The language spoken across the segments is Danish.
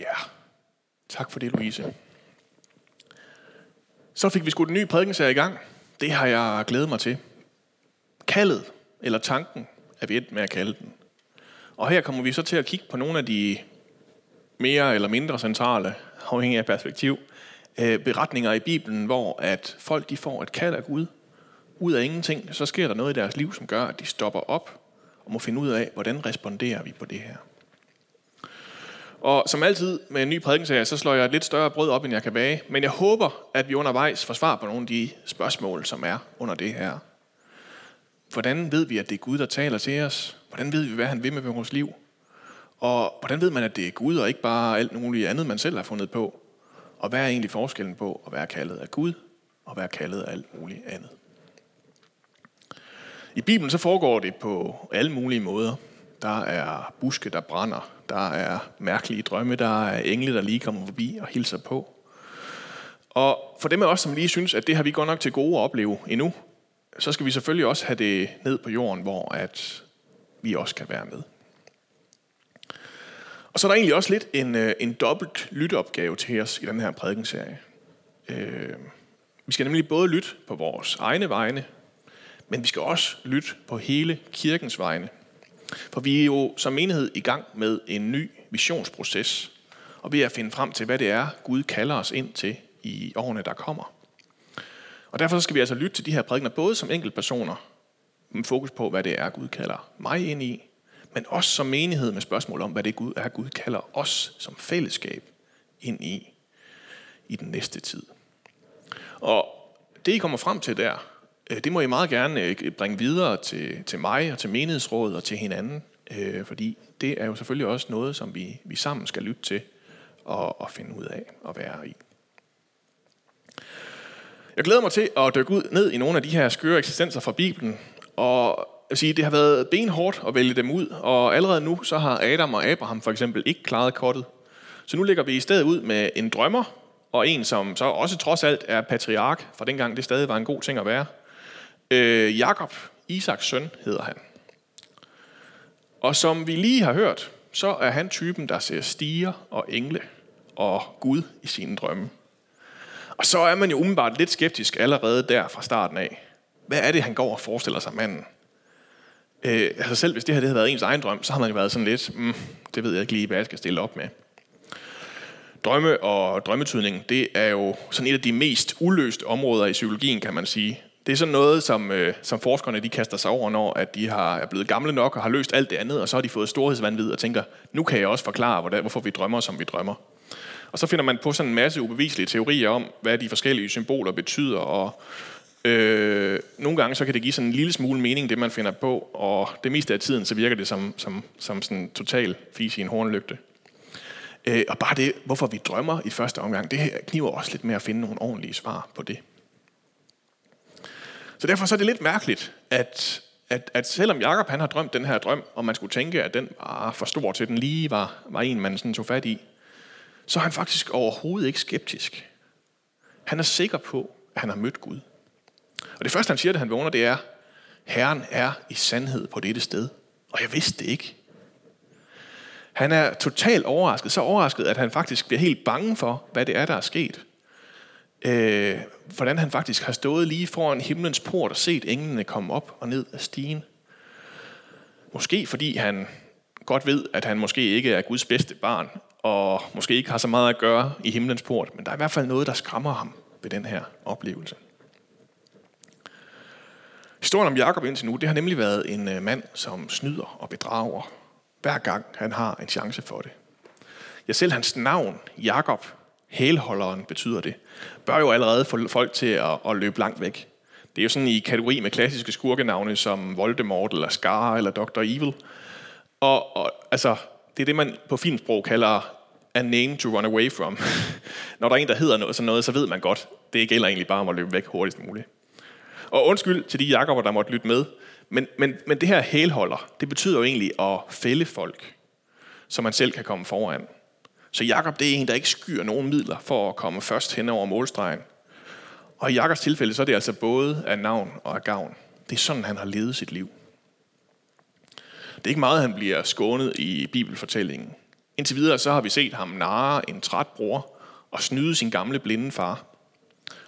Ja, tak for det, Louise. Så fik vi skudt en ny prædikenserie i gang. Det har jeg glædet mig til. Kaldet, eller tanken, er vi endt med at kalde den. Og her kommer vi så til at kigge på nogle af de mere eller mindre centrale, afhængig af perspektiv, øh, beretninger i Bibelen, hvor at folk de får et kald af Gud. Ud af ingenting, så sker der noget i deres liv, som gør, at de stopper op og må finde ud af, hvordan responderer vi på det her. Og som altid med en ny prædikenserie, så slår jeg et lidt større brød op, end jeg kan bage. Men jeg håber, at vi undervejs får svar på nogle af de spørgsmål, som er under det her. Hvordan ved vi, at det er Gud, der taler til os? Hvordan ved vi, hvad han vil med vores liv? Og hvordan ved man, at det er Gud, og ikke bare alt muligt andet, man selv har fundet på? Og hvad er egentlig forskellen på at være kaldet af Gud, og være kaldet af alt muligt andet? I Bibelen så foregår det på alle mulige måder. Der er buske, der brænder. Der er mærkelige drømme. Der er engle, der lige kommer forbi og hilser på. Og for dem af os, som lige synes, at det har vi godt nok til gode at opleve endnu, så skal vi selvfølgelig også have det ned på jorden, hvor at vi også kan være med. Og så er der egentlig også lidt en, øh, en dobbelt lytteopgave til os i den her prædikenserie. Øh, vi skal nemlig både lytte på vores egne vegne, men vi skal også lytte på hele kirkens vegne. For vi er jo som menighed i gang med en ny visionsproces, og vi er at finde frem til, hvad det er, Gud kalder os ind til i årene, der kommer. Og derfor skal vi altså lytte til de her prædikener, både som enkeltpersoner, med fokus på, hvad det er, Gud kalder mig ind i, men også som menighed med spørgsmål om, hvad det er, Gud kalder os som fællesskab ind i, i den næste tid. Og det, I kommer frem til der, Øh, det må I meget gerne øh, bringe videre til, til mig og til menighedsrådet og til hinanden, øh, fordi det er jo selvfølgelig også noget, som vi, vi sammen skal lytte til og, og finde ud af at være i. Jeg glæder mig til at dykke ud ned i nogle af de her skøre eksistenser fra Bibelen, og jeg vil sige, det har været benhårdt at vælge dem ud, og allerede nu så har Adam og Abraham for eksempel ikke klaret kortet. Så nu lægger vi i stedet ud med en drømmer, og en, som så også trods alt er patriark, for dengang det stadig var en god ting at være – Øh, Jakob, Isaks søn, hedder han. Og som vi lige har hørt, så er han typen, der ser stiger og engle og Gud i sine drømme. Og så er man jo umiddelbart lidt skeptisk allerede der fra starten af. Hvad er det, han går og forestiller sig manden? Øh, altså selv hvis det her det havde været ens egen drøm, så har man jo været sådan lidt, mm, det ved jeg ikke lige, hvad jeg skal stille op med. Drømme og drømmetydning, det er jo sådan et af de mest uløste områder i psykologien, kan man sige. Det er sådan noget, som, øh, som forskerne de kaster sig over, når at de har, er blevet gamle nok og har løst alt det andet, og så har de fået storhedsvandvid og tænker, nu kan jeg også forklare, hvordan, hvorfor vi drømmer, som vi drømmer. Og så finder man på sådan en masse ubeviselige teorier om, hvad de forskellige symboler betyder, og øh, nogle gange så kan det give sådan en lille smule mening, det man finder på, og det meste af tiden, så virker det som, som, som sådan en total fis i en hornlygte. Øh, og bare det, hvorfor vi drømmer i første omgang, det kniver også lidt med at finde nogle ordentlige svar på det. Så derfor så er det lidt mærkeligt, at, at, at selvom Jakob han har drømt den her drøm, og man skulle tænke, at den var for stor til, den lige var, var en, man sådan tog fat i, så er han faktisk overhovedet ikke skeptisk. Han er sikker på, at han har mødt Gud. Og det første, han siger, da han vågner, det er, Herren er i sandhed på dette sted. Og jeg vidste det ikke. Han er totalt overrasket, så overrasket, at han faktisk bliver helt bange for, hvad det er, der er sket øh, hvordan han faktisk har stået lige foran himlens port og set englene komme op og ned af stigen. Måske fordi han godt ved, at han måske ikke er Guds bedste barn, og måske ikke har så meget at gøre i himlens port, men der er i hvert fald noget, der skræmmer ham ved den her oplevelse. Historien om Jakob indtil nu, det har nemlig været en øh, mand, som snyder og bedrager, hver gang han har en chance for det. Ja, selv hans navn, Jakob, hælholderen betyder det, bør jo allerede få folk til at, at løbe langt væk. Det er jo sådan i kategori med klassiske skurkenavne som Voldemort eller Scar eller Dr. Evil. Og, og altså, det er det, man på filmsprog kalder a name to run away from. Når der er en, der hedder noget, sådan noget, så ved man godt, det gælder egentlig bare om at løbe væk hurtigst muligt. Og undskyld til de Jakober, der måtte lytte med, men, men, men det her hælholder, det betyder jo egentlig at fælde folk, så man selv kan komme foran. Så Jakob det er en, der ikke skyer nogen midler for at komme først hen over målstregen. Og i Jakobs tilfælde, så er det altså både af navn og af gavn. Det er sådan, han har levet sit liv. Det er ikke meget, han bliver skånet i bibelfortællingen. Indtil videre så har vi set ham narre en træt bror og snyde sin gamle blinde far.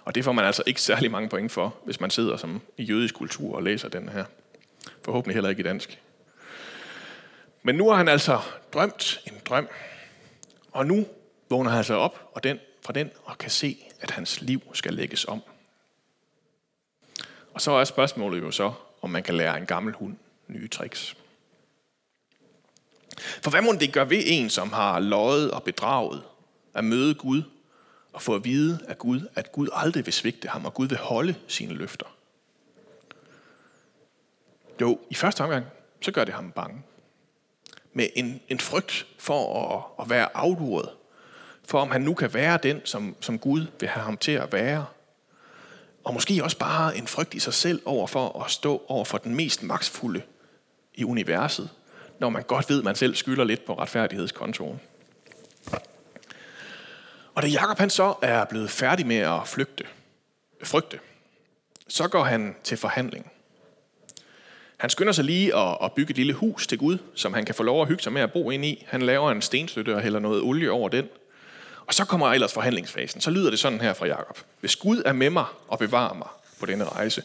Og det får man altså ikke særlig mange point for, hvis man sidder som i jødisk kultur og læser den her. Forhåbentlig heller ikke i dansk. Men nu har han altså drømt en drøm. Og nu vågner han sig op og den, fra den og kan se, at hans liv skal lægges om. Og så er spørgsmålet jo så, om man kan lære en gammel hund nye tricks. For hvad må det gøre ved en, som har løjet og bedraget at møde Gud og få at vide af Gud, at Gud aldrig vil svigte ham, og Gud vil holde sine løfter? Jo, i første omgang, så gør det ham bange. Med en, en frygt for at, at være afduret. For om han nu kan være den, som, som Gud vil have ham til at være. Og måske også bare en frygt i sig selv over for at stå over for den mest magtfulde i universet, når man godt ved, at man selv skylder lidt på retfærdighedskontoen. Og da Jakob han så er blevet færdig med at flygte, frygte, så går han til forhandling. Han skynder sig lige at, bygge et lille hus til Gud, som han kan få lov at hygge sig med at bo ind i. Han laver en stenstøtte og hælder noget olie over den. Og så kommer ellers forhandlingsfasen. Så lyder det sådan her fra Jakob. Hvis Gud er med mig og bevarer mig på denne rejse,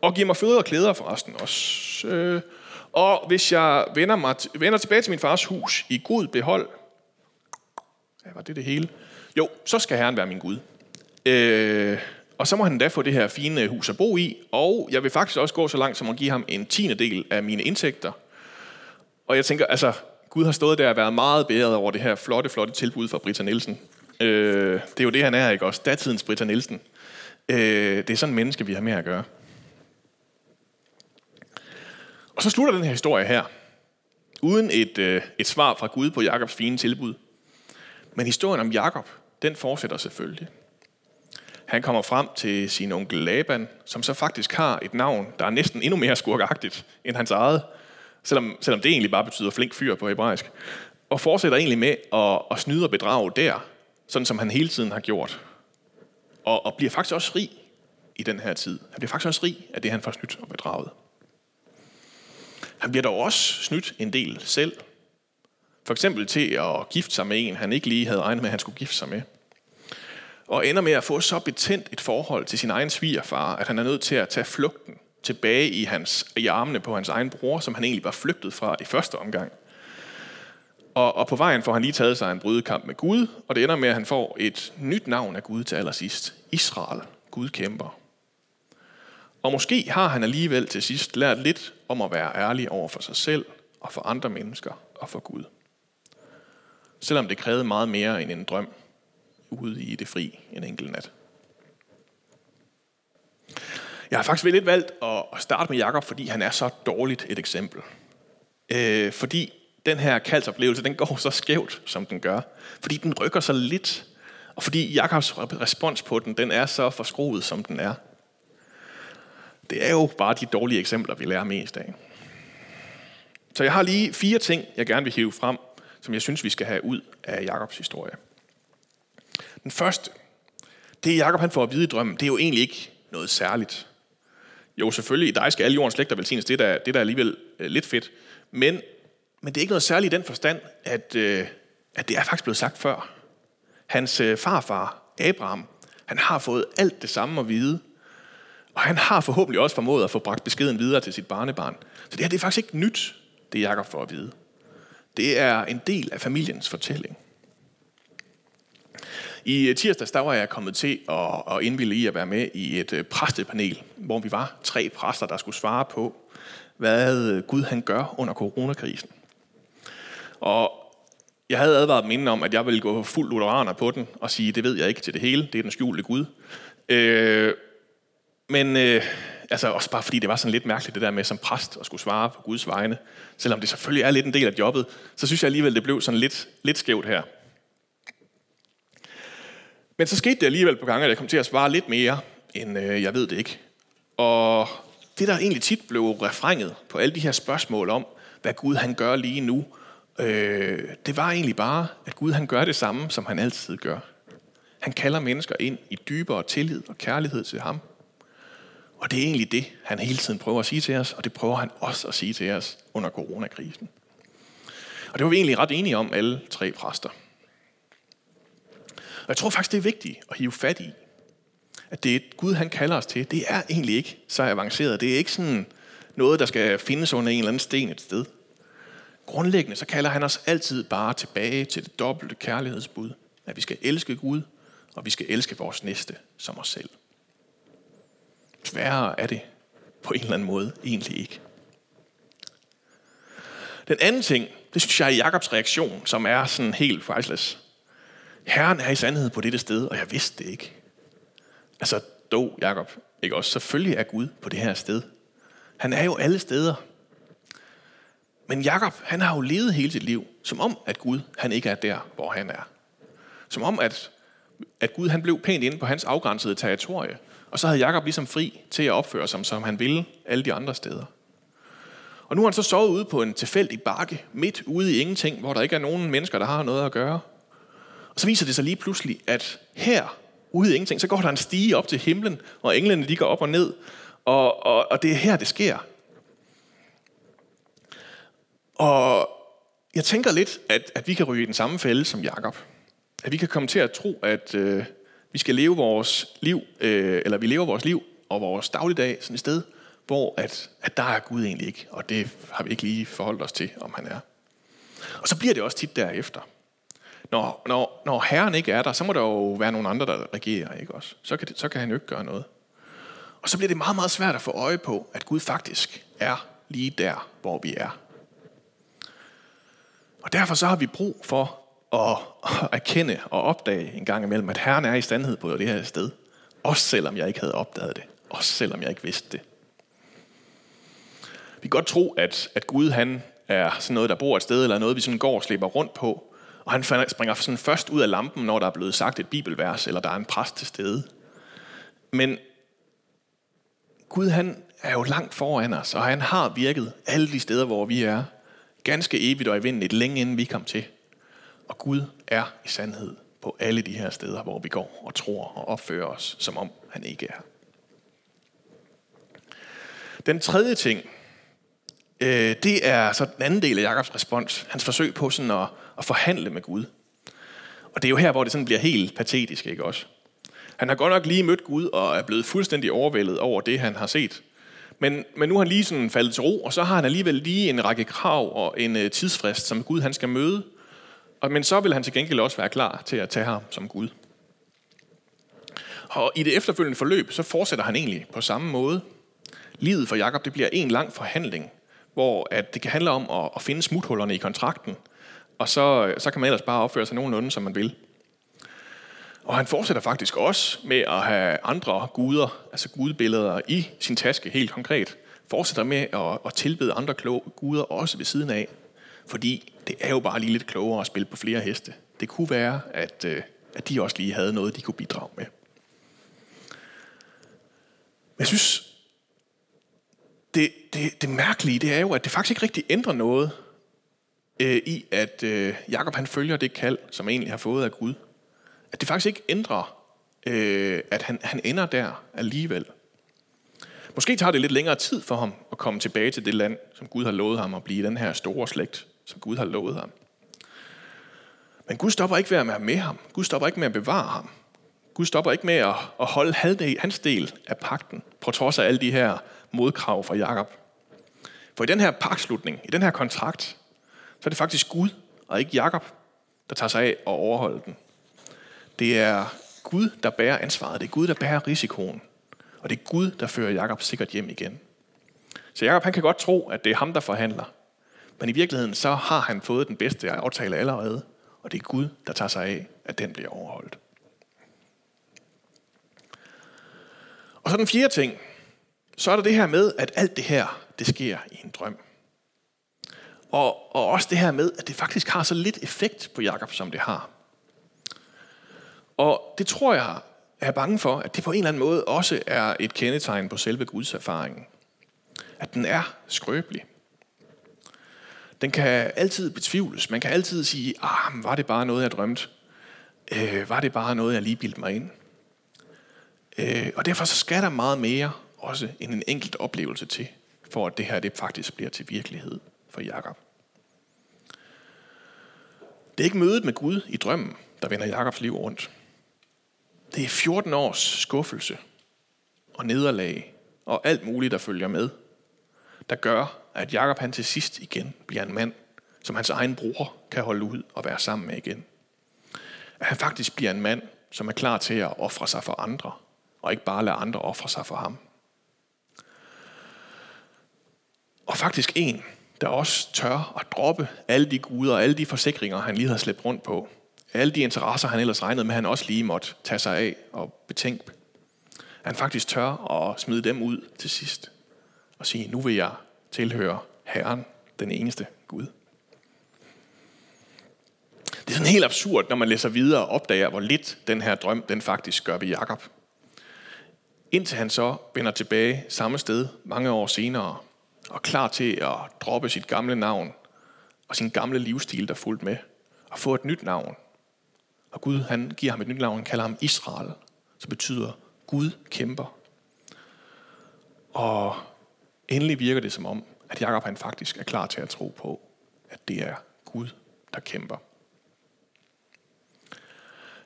og giver mig føde og klæder forresten også, øh, og hvis jeg vender, mig, vender tilbage til min fars hus i god behold, ja, var det det hele? Jo, så skal Herren være min Gud. Øh, og så må han da få det her fine hus at bo i, og jeg vil faktisk også gå så langt som at give ham en tiende del af mine indtægter. Og jeg tænker, altså, Gud har stået der og været meget bedre over det her flotte, flotte tilbud fra Britta Nielsen. Øh, det er jo det, han er, ikke også? Datidens Britta Nielsen. Øh, det er sådan en menneske, vi har med at gøre. Og så slutter den her historie her, uden et, øh, et svar fra Gud på Jakobs fine tilbud. Men historien om Jakob, den fortsætter selvfølgelig. Han kommer frem til sin onkel Laban, som så faktisk har et navn, der er næsten endnu mere skurkagtigt end hans eget, selvom, selvom det egentlig bare betyder flink fyr på hebraisk, og fortsætter egentlig med at, at snyde og bedrage der, sådan som han hele tiden har gjort. Og, og bliver faktisk også rig i den her tid. Han bliver faktisk også rig af det, han får snydt og bedraget. Han bliver dog også snydt en del selv. For eksempel til at gifte sig med en, han ikke lige havde regnet med, at han skulle gifte sig med. Og ender med at få så betændt et forhold til sin egen svigerfar, at han er nødt til at tage flugten tilbage i, hans, i armene på hans egen bror, som han egentlig var flygtet fra i første omgang. Og, og på vejen får han lige taget sig en brydekamp med Gud, og det ender med, at han får et nyt navn af Gud til allersidst. Israel, Gud kæmper. Og måske har han alligevel til sidst lært lidt om at være ærlig over for sig selv og for andre mennesker og for Gud. Selvom det krævede meget mere end en drøm ude i det fri en enkelt nat. Jeg har faktisk lidt valgt at starte med Jakob, fordi han er så dårligt et eksempel. Øh, fordi den her kaldsoplevelse, den går så skævt, som den gør. Fordi den rykker så lidt. Og fordi Jakobs respons på den, den er så forskruet, som den er. Det er jo bare de dårlige eksempler, vi lærer mest af. Så jeg har lige fire ting, jeg gerne vil hive frem, som jeg synes, vi skal have ud af Jakobs historie. Den første, det Jakob han får at vide i drømmen, det er jo egentlig ikke noget særligt. Jo, selvfølgelig, i dig skal alle jordens slægter velsignes, det er, det er alligevel øh, lidt fedt. Men, men det er ikke noget særligt i den forstand, at, øh, at det er faktisk blevet sagt før. Hans øh, farfar, Abraham, han har fået alt det samme at vide, og han har forhåbentlig også formået at få bragt beskeden videre til sit barnebarn. Så det her det er faktisk ikke nyt, det Jakob får at vide. Det er en del af familiens fortælling. I øh, tirsdags der var jeg kommet til at, at indvilde i at være med i et øh, præstepanel, hvor vi var tre præster, der skulle svare på, hvad øh, Gud han gør under coronakrisen. Og jeg havde advaret dem om, at jeg ville gå fuld lutheraner på den og sige, det ved jeg ikke til det hele, det er den skjulte Gud. Øh, men øh, altså også bare fordi det var sådan lidt mærkeligt, det der med som præst at skulle svare på Guds vegne. Selvom det selvfølgelig er lidt en del af jobbet, så synes jeg alligevel, det blev sådan lidt, lidt skævt her. Men så skete det alligevel på gange, at jeg kom til at svare lidt mere, end øh, jeg ved det ikke. Og det, der egentlig tit blev refrenget på alle de her spørgsmål om, hvad Gud han gør lige nu, øh, det var egentlig bare, at Gud han gør det samme, som han altid gør. Han kalder mennesker ind i dybere tillid og kærlighed til ham. Og det er egentlig det, han hele tiden prøver at sige til os, og det prøver han også at sige til os under coronakrisen. Og det var vi egentlig ret enige om, alle tre præster. Og jeg tror faktisk, det er vigtigt at hive fat i, at det Gud, han kalder os til, det er egentlig ikke så avanceret. Det er ikke sådan noget, der skal findes under en eller anden sten et sted. Grundlæggende så kalder han os altid bare tilbage til det dobbelte kærlighedsbud, at vi skal elske Gud, og vi skal elske vores næste som os selv. Sværere er det på en eller anden måde egentlig ikke. Den anden ting, det synes jeg er Jakobs reaktion, som er sådan helt priceless. Herren er i sandhed på dette sted, og jeg vidste det ikke. Altså, dog, Jakob, ikke også? Selvfølgelig er Gud på det her sted. Han er jo alle steder. Men Jakob, han har jo levet hele sit liv, som om, at Gud, han ikke er der, hvor han er. Som om, at, at Gud, han blev pænt inde på hans afgrænsede territorie. Og så havde Jakob ligesom fri til at opføre sig, som han ville alle de andre steder. Og nu har han så sovet ude på en tilfældig bakke, midt ude i ingenting, hvor der ikke er nogen mennesker, der har noget at gøre. Og så viser det sig lige pludselig, at her, ude i ingenting, så går der en stige op til himlen, og englene de går op og ned, og, og, og det er her, det sker. Og jeg tænker lidt, at, at vi kan ryge i den samme fælde som Jakob. At vi kan komme til at tro, at øh, vi skal leve vores liv, øh, eller vi lever vores liv og vores dagligdag sådan et sted, hvor at, at der er Gud egentlig ikke, og det har vi ikke lige forholdt os til, om han er. Og så bliver det også tit derefter. Når, når, når Herren ikke er der, så må der jo være nogle andre, der regerer, ikke også? Så kan, det, så kan han jo ikke gøre noget. Og så bliver det meget, meget svært at få øje på, at Gud faktisk er lige der, hvor vi er. Og derfor så har vi brug for at, at erkende og opdage en gang imellem, at Herren er i standhed på det her sted. Også selvom jeg ikke havde opdaget det. Også selvom jeg ikke vidste det. Vi kan godt tro, at, at Gud han er sådan noget, der bor et sted, eller noget, vi sådan går og slipper rundt på. Og han springer sådan først ud af lampen, når der er blevet sagt et bibelvers, eller der er en præst til stede. Men Gud han er jo langt foran os, og han har virket alle de steder, hvor vi er. Ganske evigt og evindeligt, længe inden vi kom til. Og Gud er i sandhed på alle de her steder, hvor vi går og tror og opfører os, som om han ikke er. Den tredje ting, øh, det er så den anden del af Jakobs respons. Hans forsøg på sådan at, at forhandle med Gud. Og det er jo her, hvor det sådan bliver helt patetisk, ikke også? Han har godt nok lige mødt Gud og er blevet fuldstændig overvældet over det, han har set. Men, men nu har han lige sådan faldet til ro, og så har han alligevel lige en række krav og en øh, tidsfrist, som Gud han skal møde. Og, men så vil han til gengæld også være klar til at tage ham som Gud. Og i det efterfølgende forløb, så fortsætter han egentlig på samme måde. Livet for Jakob det bliver en lang forhandling, hvor at det kan handle om at, at finde smuthullerne i kontrakten, og så, så kan man ellers bare opføre sig nogenlunde, som man vil. Og han fortsætter faktisk også med at have andre guder, altså gudbilleder i sin taske helt konkret. Fortsætter med at, at tilbede andre kloge guder også ved siden af. Fordi det er jo bare lige lidt klogere at spille på flere heste. Det kunne være, at, øh, at de også lige havde noget, de kunne bidrage med. Men jeg synes, det, det, det mærkelige, det er jo, at det faktisk ikke rigtig ændrer noget øh, i, at øh, Jakob han følger det kald, som han egentlig har fået af Gud at det faktisk ikke ændrer, øh, at han, han ender der alligevel. Måske tager det lidt længere tid for ham at komme tilbage til det land, som Gud har lovet ham at blive den her store slægt, som Gud har lovet ham. Men Gud stopper ikke ved at være med ham. Gud stopper ikke med at bevare ham. Gud stopper ikke med at, at holde halvdel, hans del af pakten, på trods af alle de her modkrav fra Jakob. For i den her pakslutning, i den her kontrakt, så er det faktisk Gud og ikke Jakob, der tager sig af at overholde den. Det er Gud, der bærer ansvaret. Det er Gud, der bærer risikoen. Og det er Gud, der fører Jakob sikkert hjem igen. Så Jakob han kan godt tro, at det er ham, der forhandler. Men i virkeligheden så har han fået den bedste aftale allerede. Og det er Gud, der tager sig af, at den bliver overholdt. Og så den fjerde ting. Så er der det her med, at alt det her, det sker i en drøm. Og, og også det her med, at det faktisk har så lidt effekt på Jakob, som det har. Og det tror jeg er bange for, at det på en eller anden måde også er et kendetegn på selve Guds erfaringen. At den er skrøbelig. Den kan altid betvivles. Man kan altid sige, ah, var det bare noget, jeg drømte? Øh, var det bare noget, jeg lige bildte mig ind? Øh, og derfor så skal der meget mere også end en enkelt oplevelse til, for at det her det faktisk bliver til virkelighed for Jakob. Det er ikke mødet med Gud i drømmen, der vender Jakobs liv rundt. Det er 14 års skuffelse og nederlag og alt muligt, der følger med, der gør, at Jakob han til sidst igen bliver en mand, som hans egen bror kan holde ud og være sammen med igen. At han faktisk bliver en mand, som er klar til at ofre sig for andre, og ikke bare lade andre ofre sig for ham. Og faktisk en, der også tør at droppe alle de guder og alle de forsikringer, han lige havde slæbt rundt på. Alle de interesser, han ellers regnede med, han også lige måtte tage sig af og betænke. Han faktisk tør at smide dem ud til sidst og sige, nu vil jeg tilhøre Herren, den eneste Gud. Det er sådan helt absurd, når man læser videre og opdager, hvor lidt den her drøm, den faktisk gør ved Jakob. Indtil han så vender tilbage samme sted mange år senere, og klar til at droppe sit gamle navn og sin gamle livsstil, der fulgte med, og få et nyt navn. Og Gud, han giver ham et nyt navn, han kalder ham Israel, som betyder Gud kæmper. Og endelig virker det som om, at Jakob han faktisk er klar til at tro på, at det er Gud, der kæmper.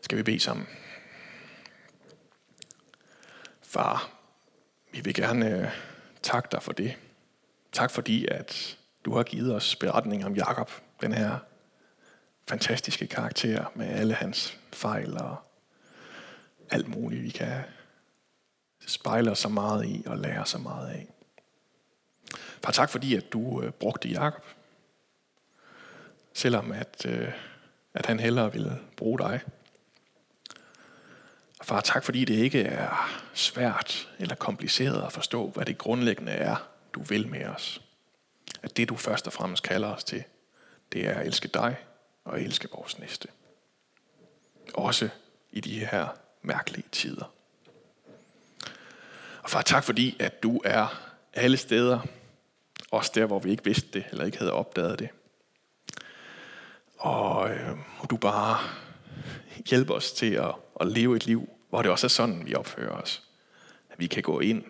Skal vi bede sammen? Far, vi vil gerne øh, takke dig for det. Tak fordi, at du har givet os beretning om Jakob, den her fantastiske karakter med alle hans fejl og alt muligt, vi kan spejle os så meget i og lære så meget af. Far, tak fordi, at du øh, brugte Jakob, selvom at, øh, at han hellere ville bruge dig. Og far, tak fordi det ikke er svært eller kompliceret at forstå, hvad det grundlæggende er, du vil med os. At det, du først og fremmest kalder os til, det er at elske dig og elske vores næste. Også i de her mærkelige tider. Og far, tak fordi, at du er alle steder, også der, hvor vi ikke vidste det, eller ikke havde opdaget det. Og øh, du bare hjælpe os til at, at leve et liv, hvor det også er sådan, vi opfører os. At vi kan gå ind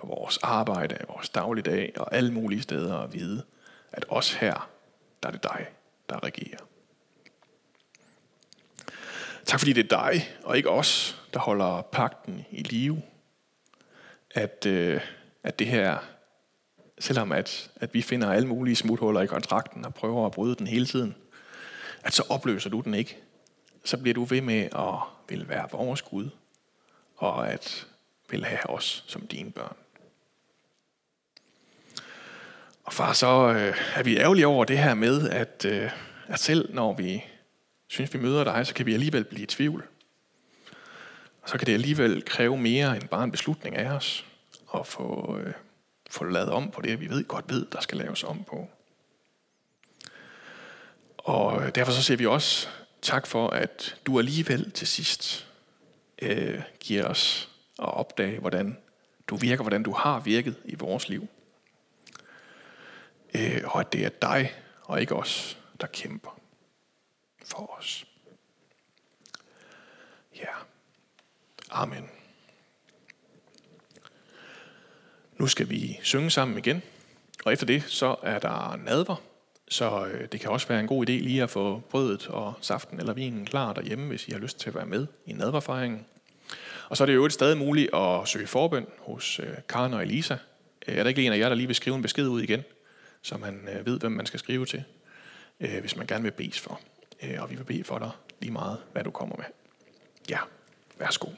på vores arbejde, vores dagligdag og alle mulige steder at vide, at også her, der er det dig, der regerer. Tak fordi det er dig, og ikke os, der holder pakten i live. At, øh, at det her, selvom at, at vi finder alle mulige smuthuller i kontrakten og prøver at bryde den hele tiden, at så opløser du den ikke. Så bliver du ved med at vil være vores Gud, og at vil have os som dine børn. Og far, så øh, er vi ærgerlige over det her med, at, øh, at selv når vi synes, vi møder dig, så kan vi alligevel blive i tvivl. Og så kan det alligevel kræve mere end bare en beslutning af os, at få, øh, få lavet om på det, vi ved godt ved, der skal laves om på. Og øh, derfor så siger vi også tak for, at du alligevel til sidst øh, giver os at opdage, hvordan du virker, hvordan du har virket i vores liv øh, og at det er dig og ikke os, der kæmper for os. Ja. Amen. Nu skal vi synge sammen igen, og efter det så er der nadver, så øh, det kan også være en god idé lige at få brødet og saften eller vinen klar derhjemme, hvis I har lyst til at være med i nadverfejringen. Og så er det jo et stadig muligt at søge forbøn hos øh, Karen og Elisa. Øh, er der ikke en af jer, der lige vil skrive en besked ud igen? Så man øh, ved, hvem man skal skrive til, øh, hvis man gerne vil bes for. Øh, og vi vil bede for dig lige meget, hvad du kommer med. Ja, værsgo.